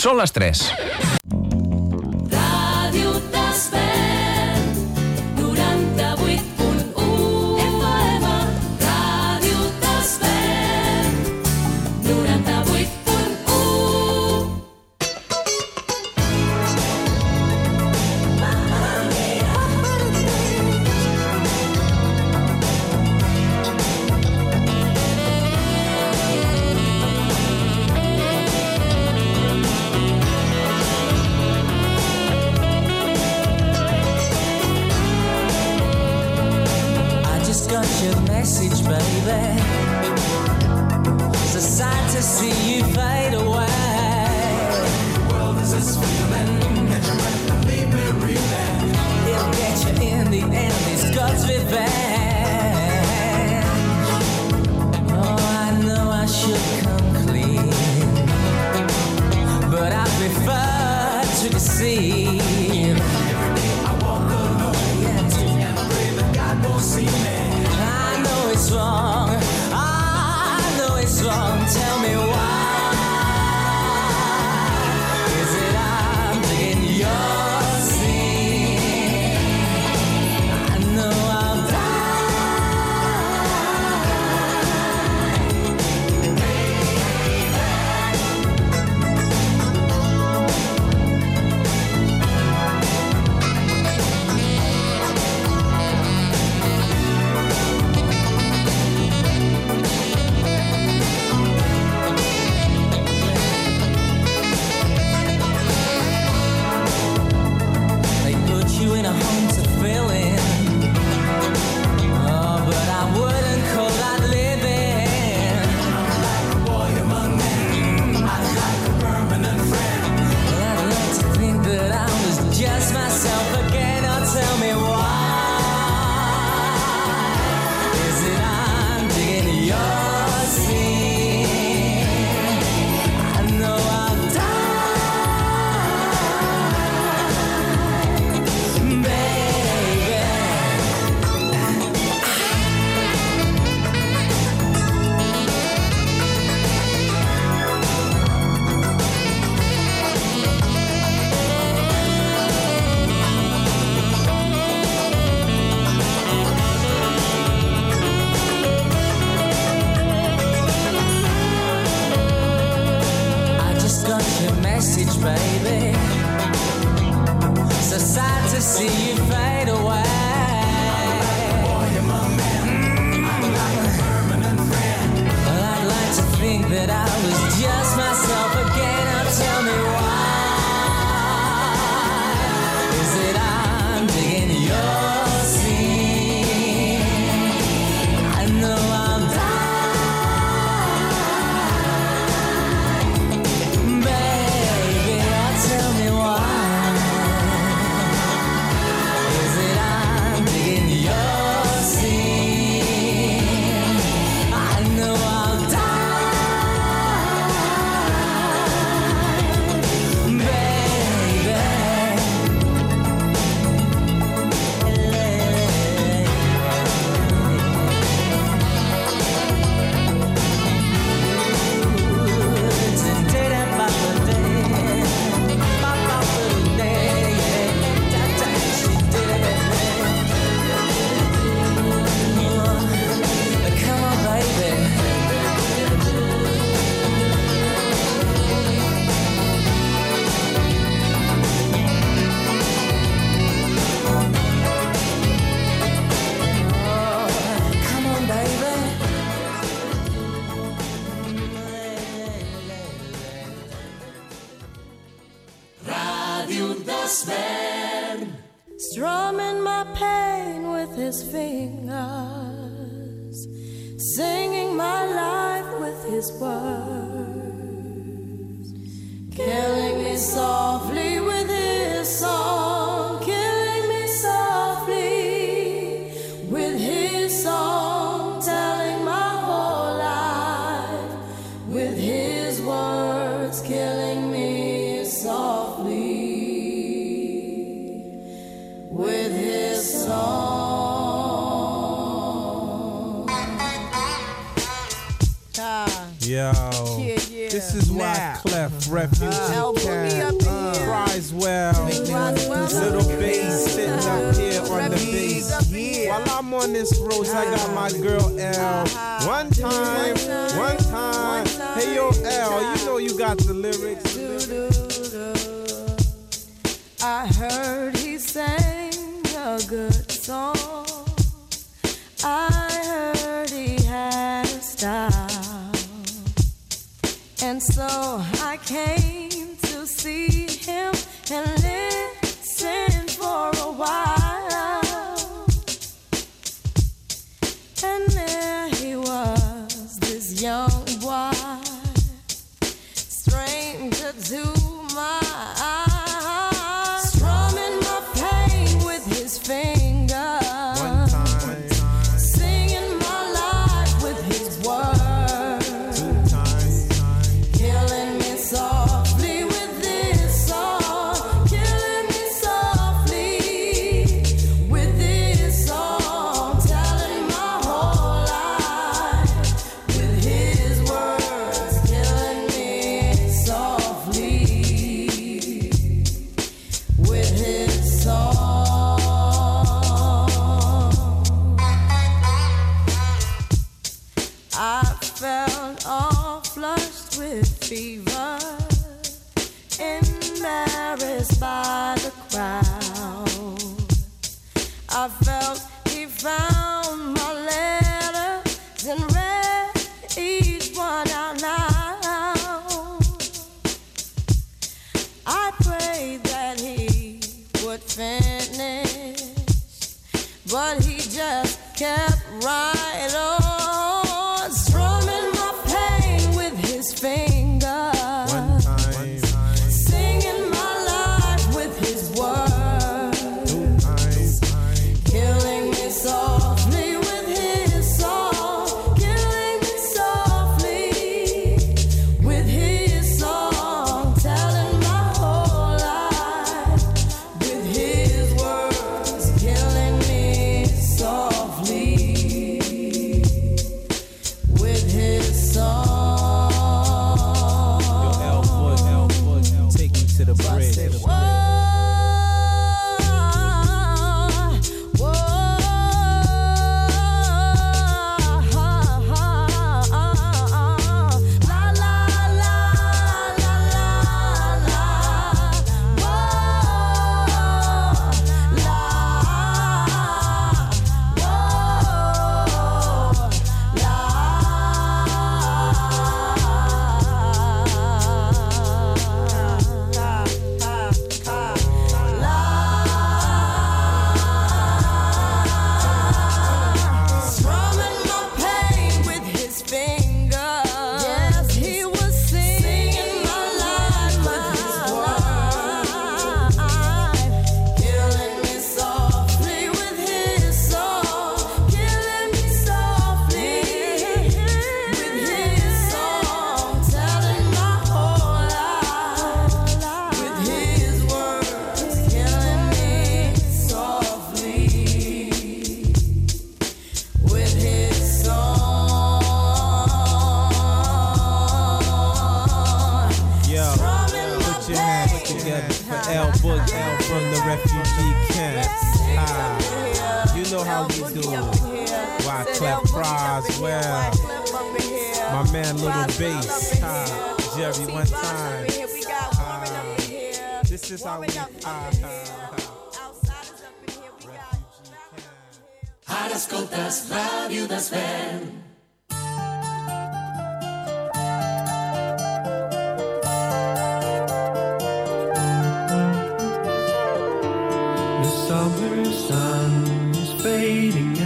Són les 3.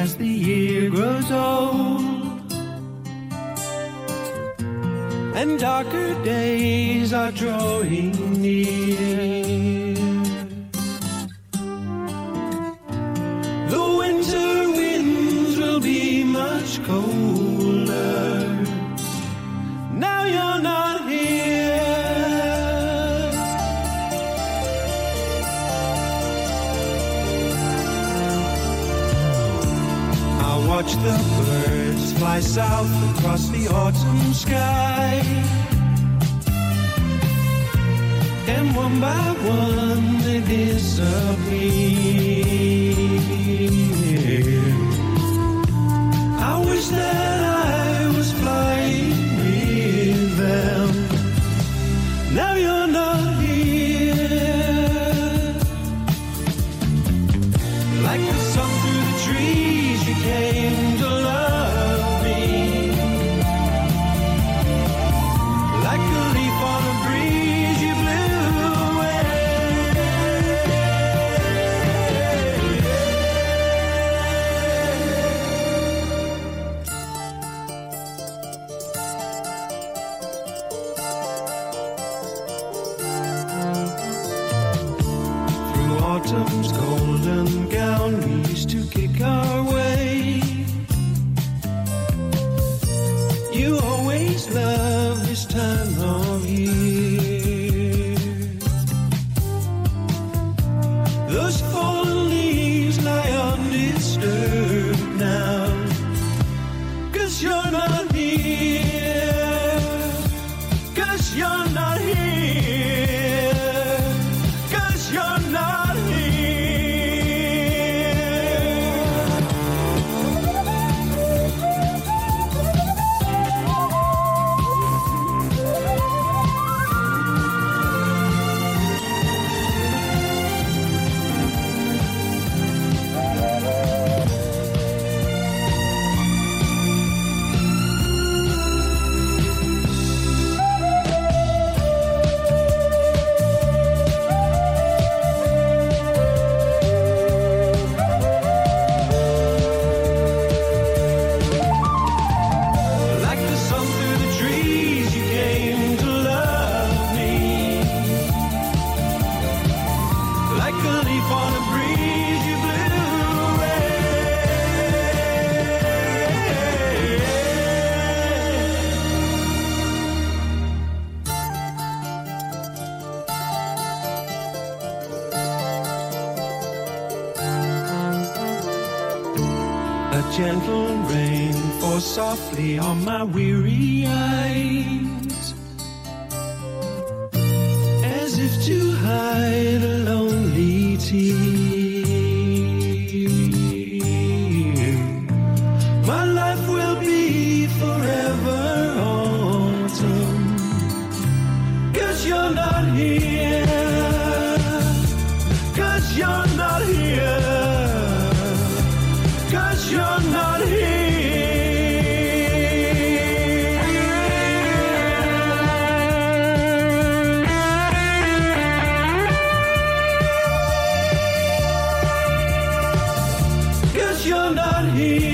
as the year grows old. And darker days are drawing near. South across the autumn sky. And one by one they disappear. I wish that not here. Here.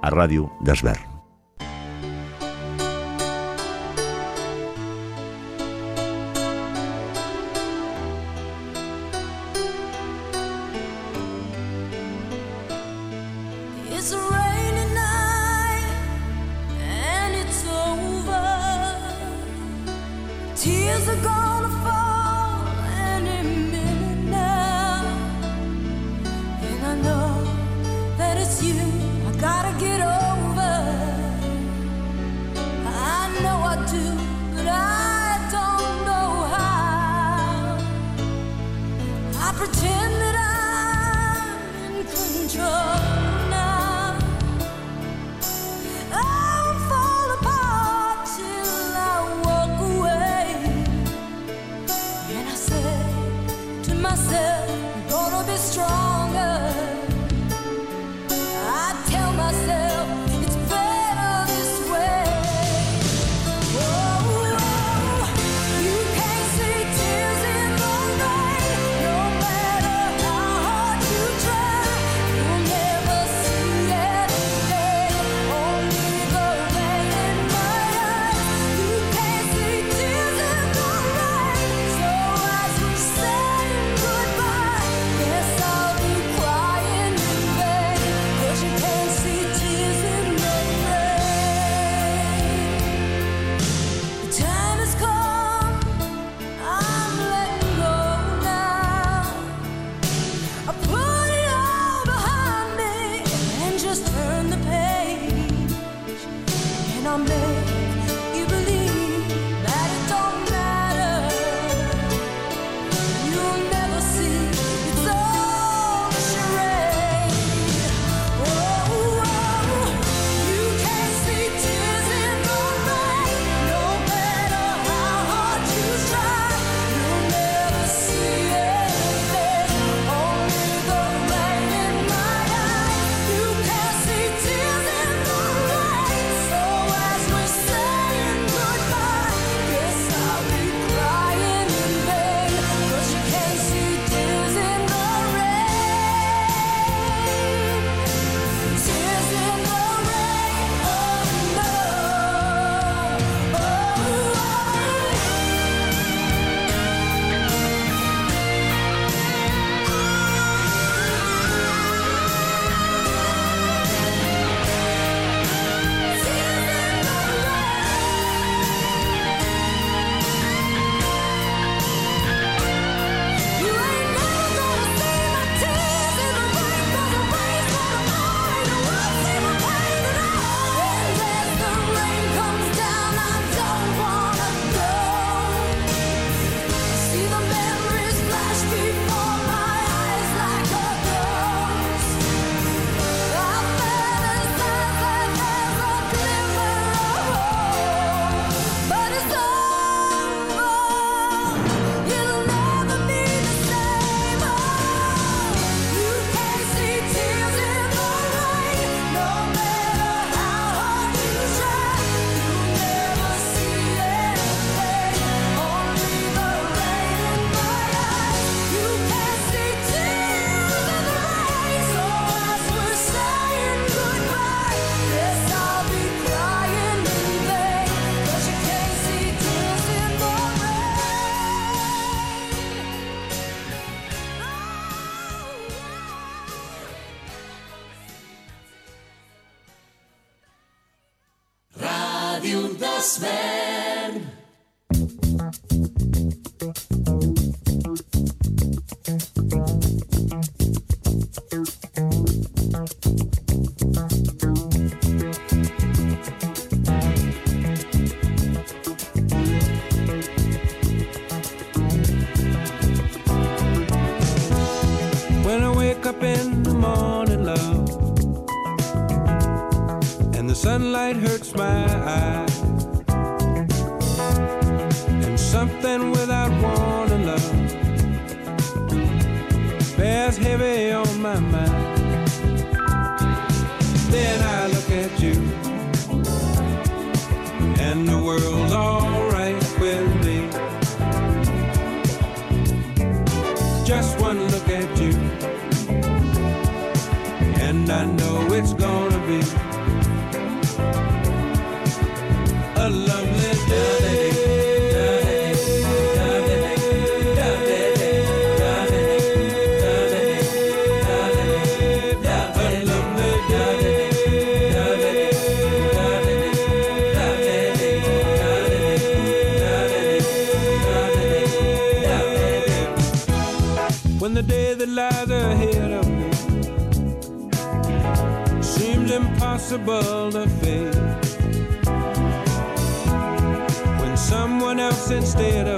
a Ràdio d'Esvern. in the morning. impossible of fake. When someone else instead of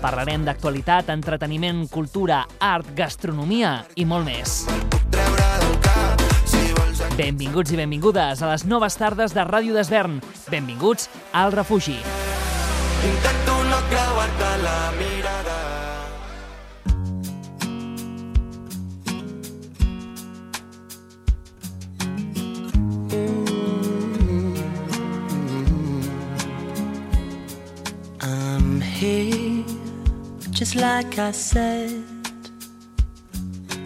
Parlarem d'actualitat, entreteniment, cultura, art, gastronomia i molt més. Benvinguts i benvingudes a les noves tardes de Ràdio d'Esvern. Benvinguts al refugi. Intento just like I said.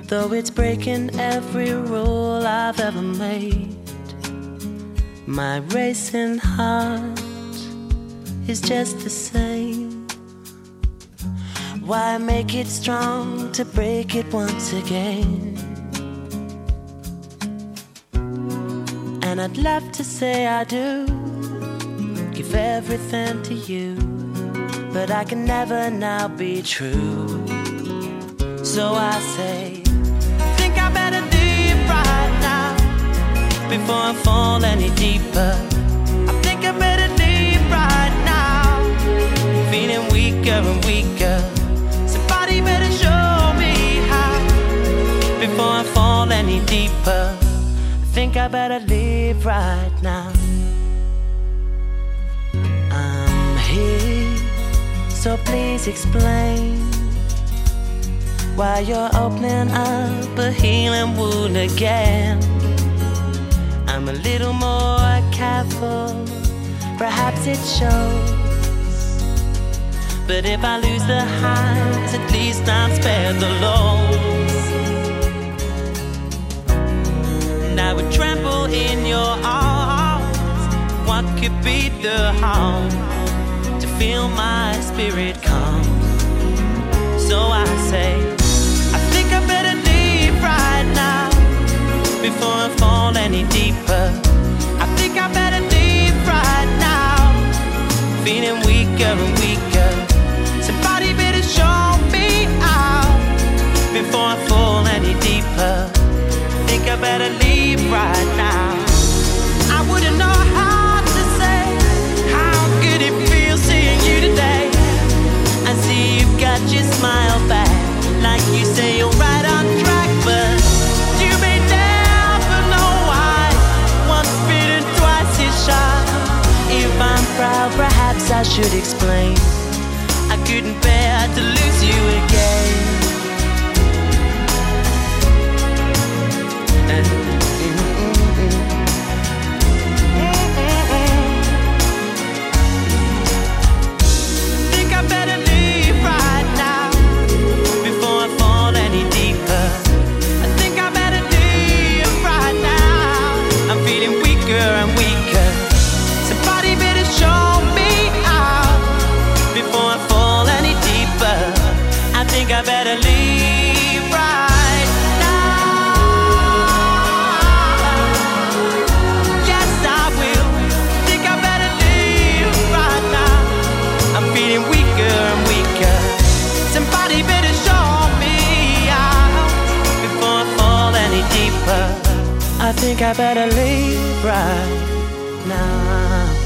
Though it's breaking every rule I've ever made, my racing heart is just the same. Why make it strong to break it once again? And I'd love to say I do give everything to you, but I can never now be true. So I say, think I better leave right now before I fall any deeper. I think I better leave right now, feeling weaker and weaker. Somebody better show me how before I fall any deeper. I think I better leave right now. I'm here, so please explain why you're opening up a healing wound again. I'm a little more careful, perhaps it shows. But if I lose the highs, at least I'm spared the lows. And I would trample in your arms. What could be the harm feel my spirit calm? So I say, I think I better leave right now before I fall any deeper. I think I better leave right now, feeling weaker and weaker. Somebody better show me out before I fall any deeper. I think I better leave right now. Perhaps I should explain. I think I better leave right now.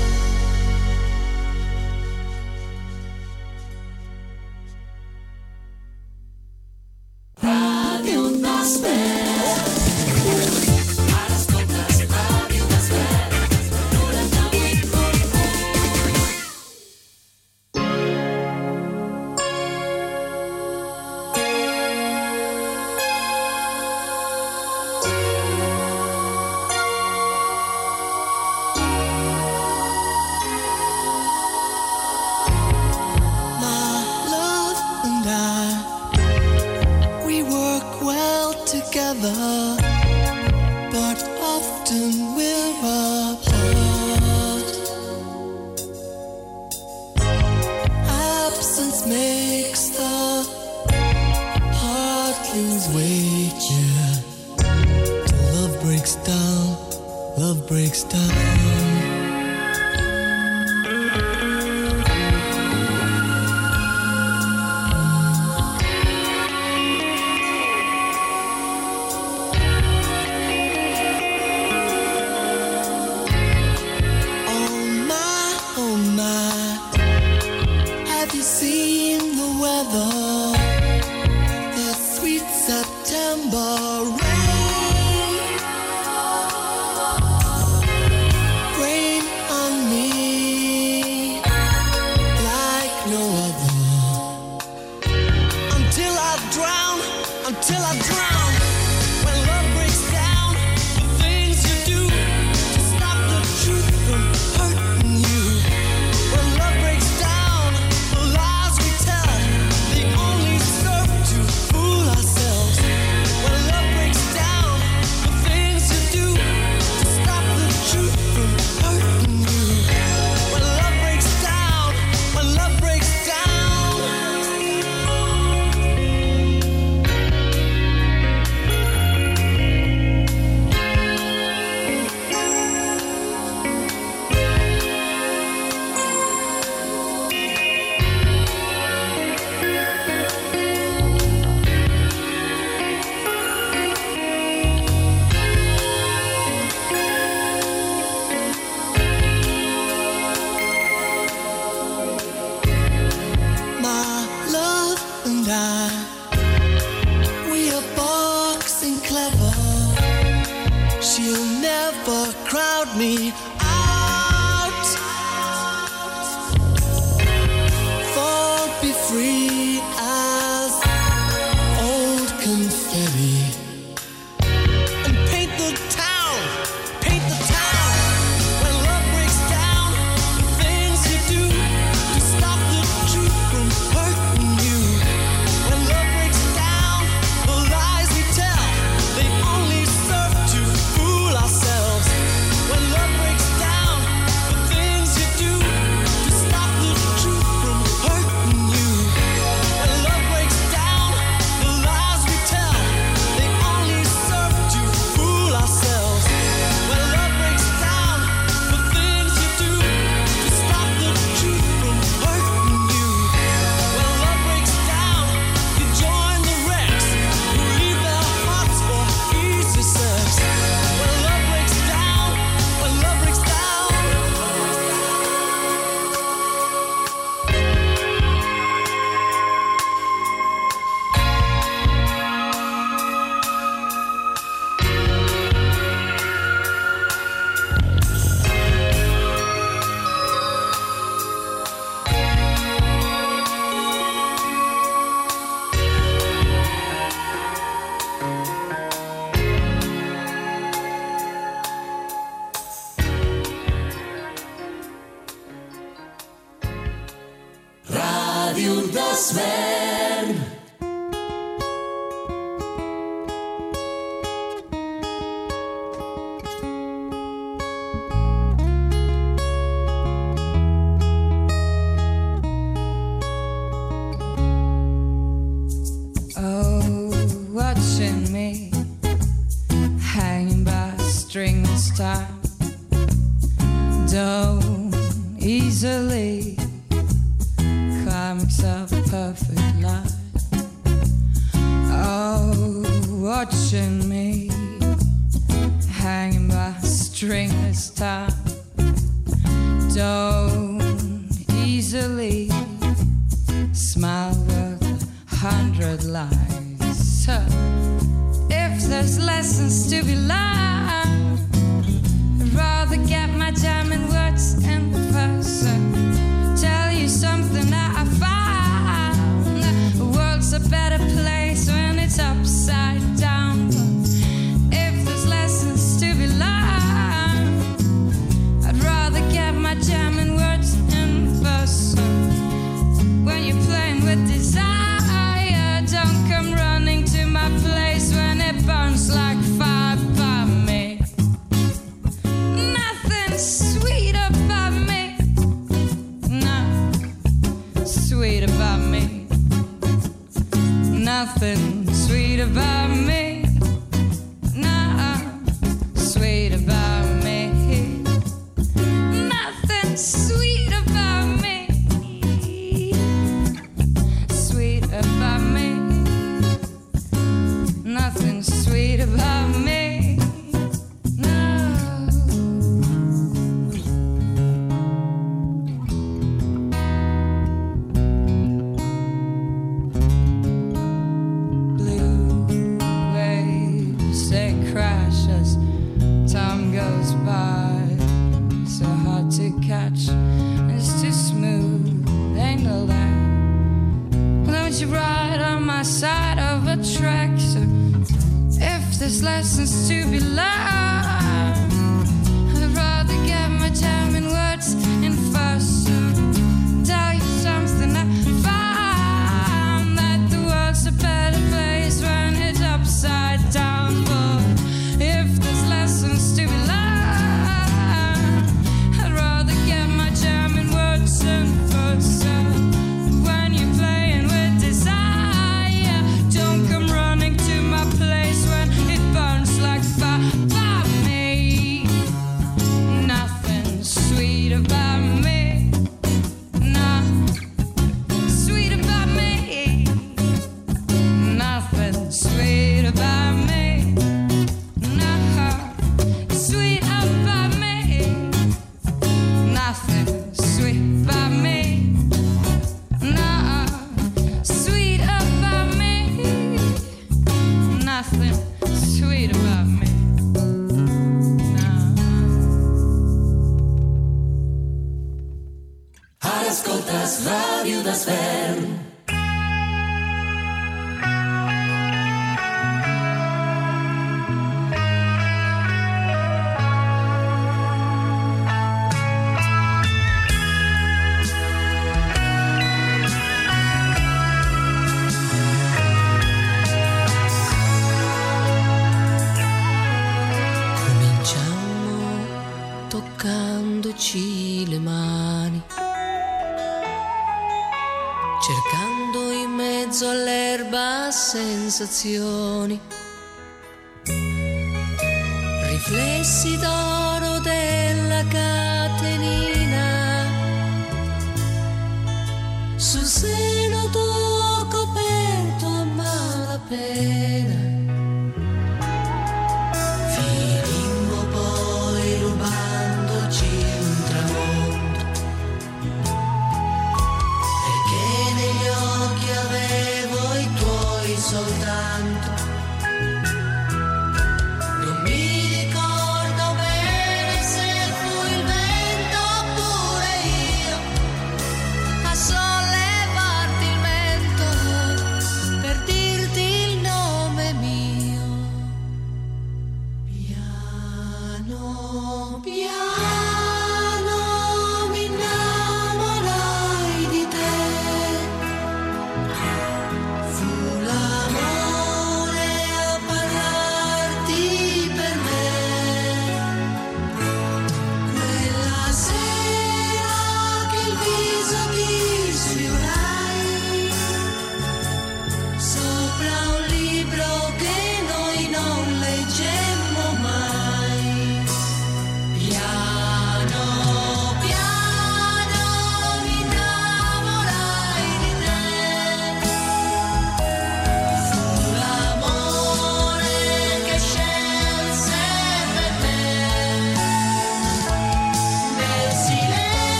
canción.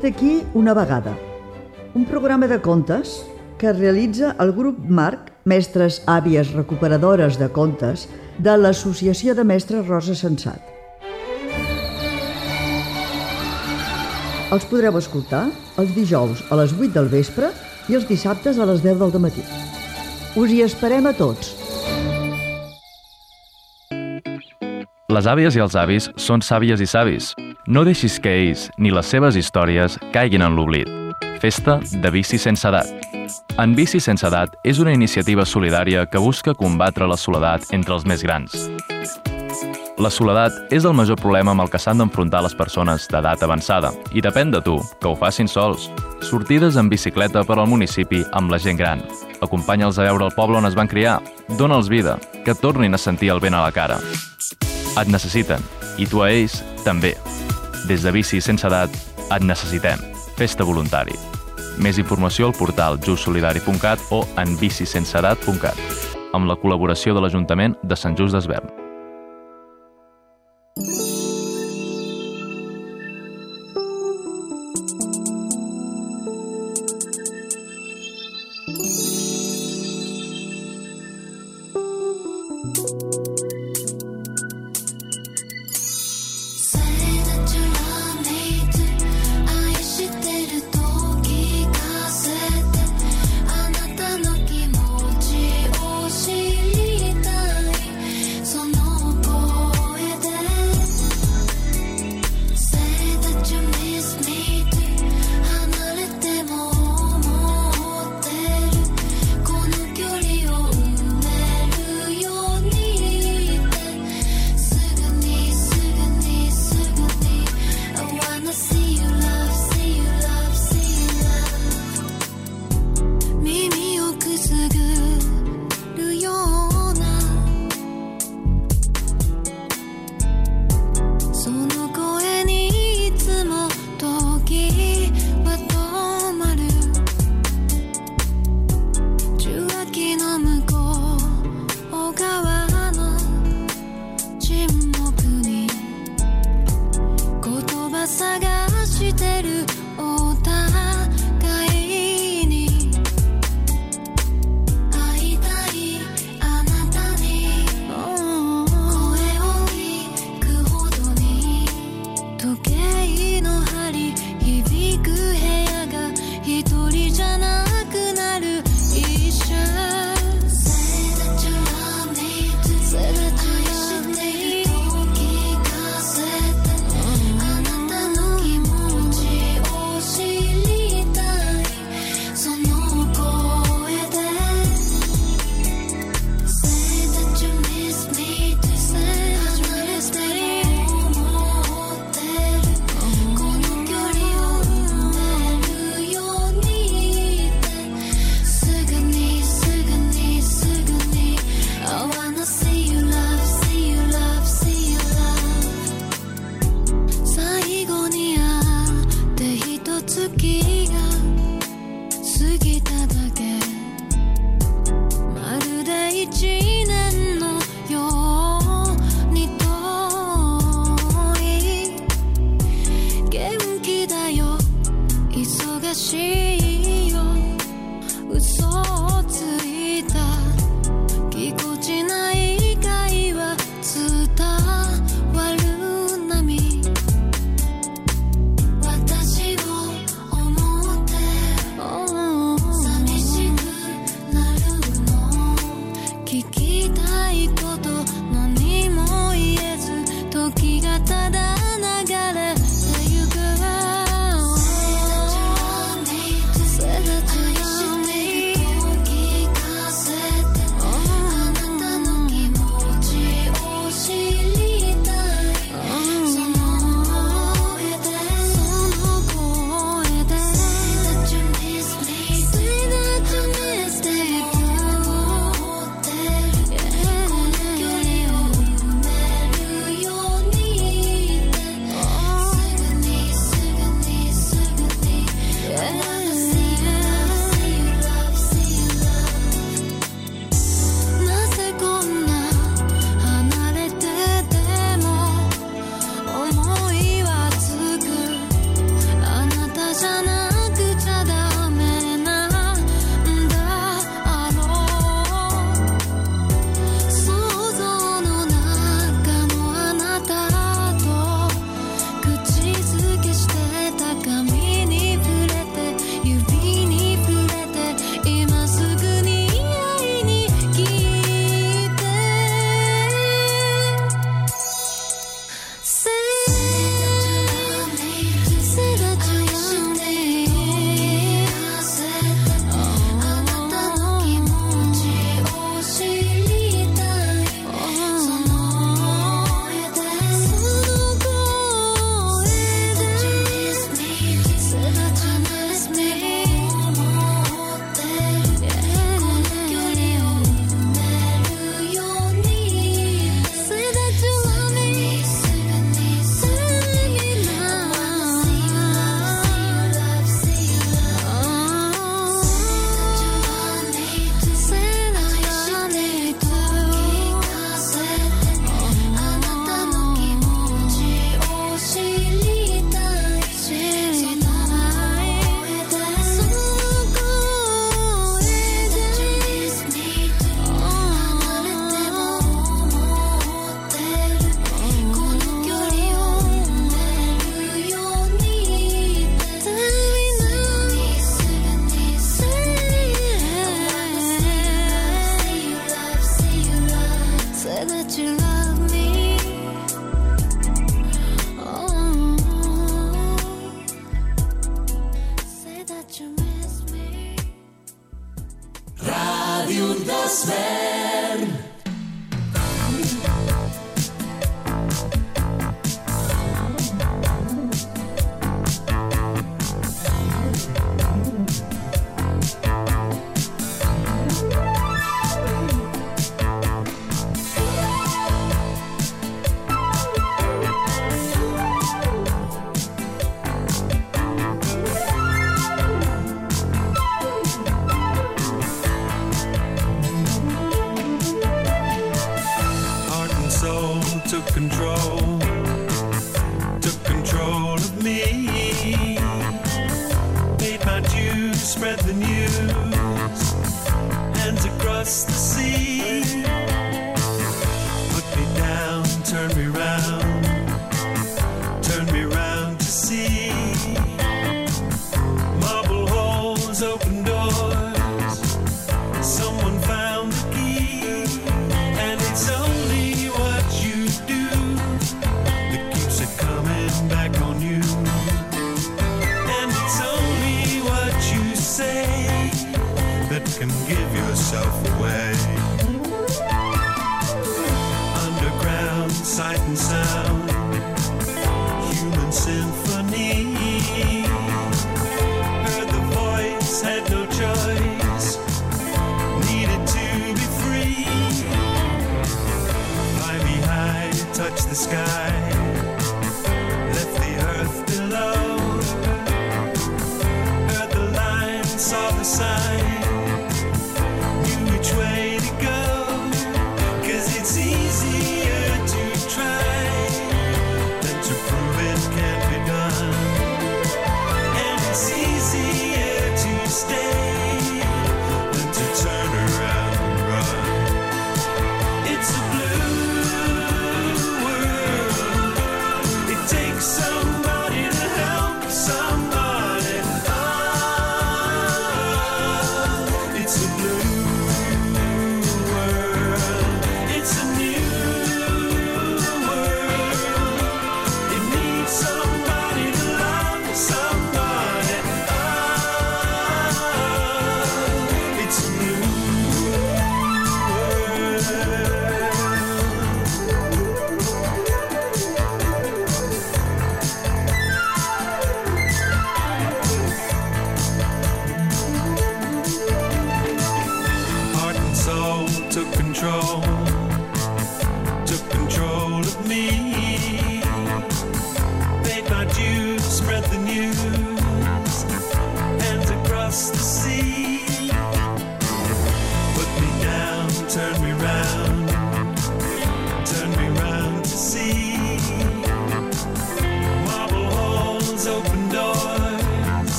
Vet aquí una vegada. Un programa de contes que realitza el grup Marc, mestres àvies recuperadores de contes, de l'Associació de Mestres Rosa Sensat. Els podreu escoltar els dijous a les 8 del vespre i els dissabtes a les 10 del matí. Us hi esperem a tots. Les àvies i els avis són sàvies i savis. No deixis que ells ni les seves històries caiguin en l'oblit. Festa de bici sense edat. En Bici sense edat és una iniciativa solidària que busca combatre la soledat entre els més grans. La soledat és el major problema amb el que s'han d'enfrontar les persones d'edat avançada i depèn de tu que ho facin sols. Sortides en bicicleta per al municipi amb la gent gran. Acompanya'ls a veure el poble on es van criar. Dóna'ls vida, que tornin a sentir el vent a la cara. Et necessiten, i tu a ells també. Des de Bici Sense Edat et necessitem. Festa voluntari. Més informació al portal justsolidari.cat o en bicisenseedat.cat amb la col·laboració de l'Ajuntament de Sant Just d'Esvern.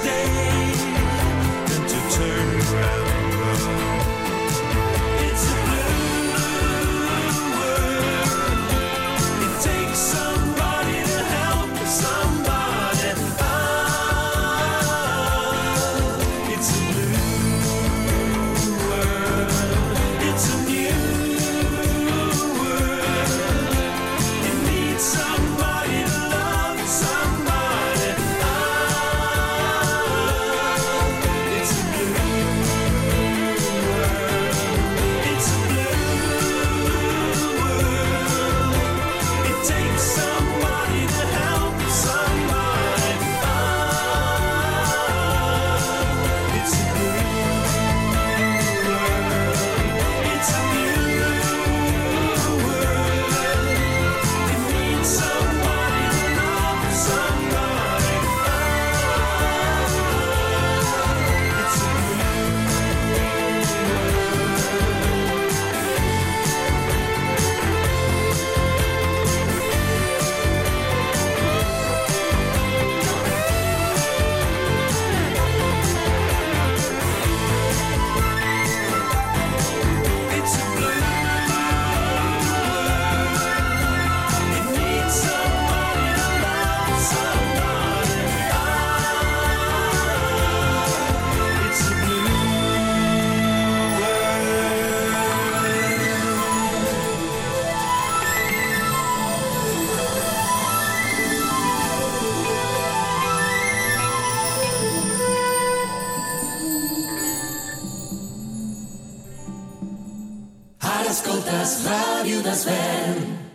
stay than to turn around. as well.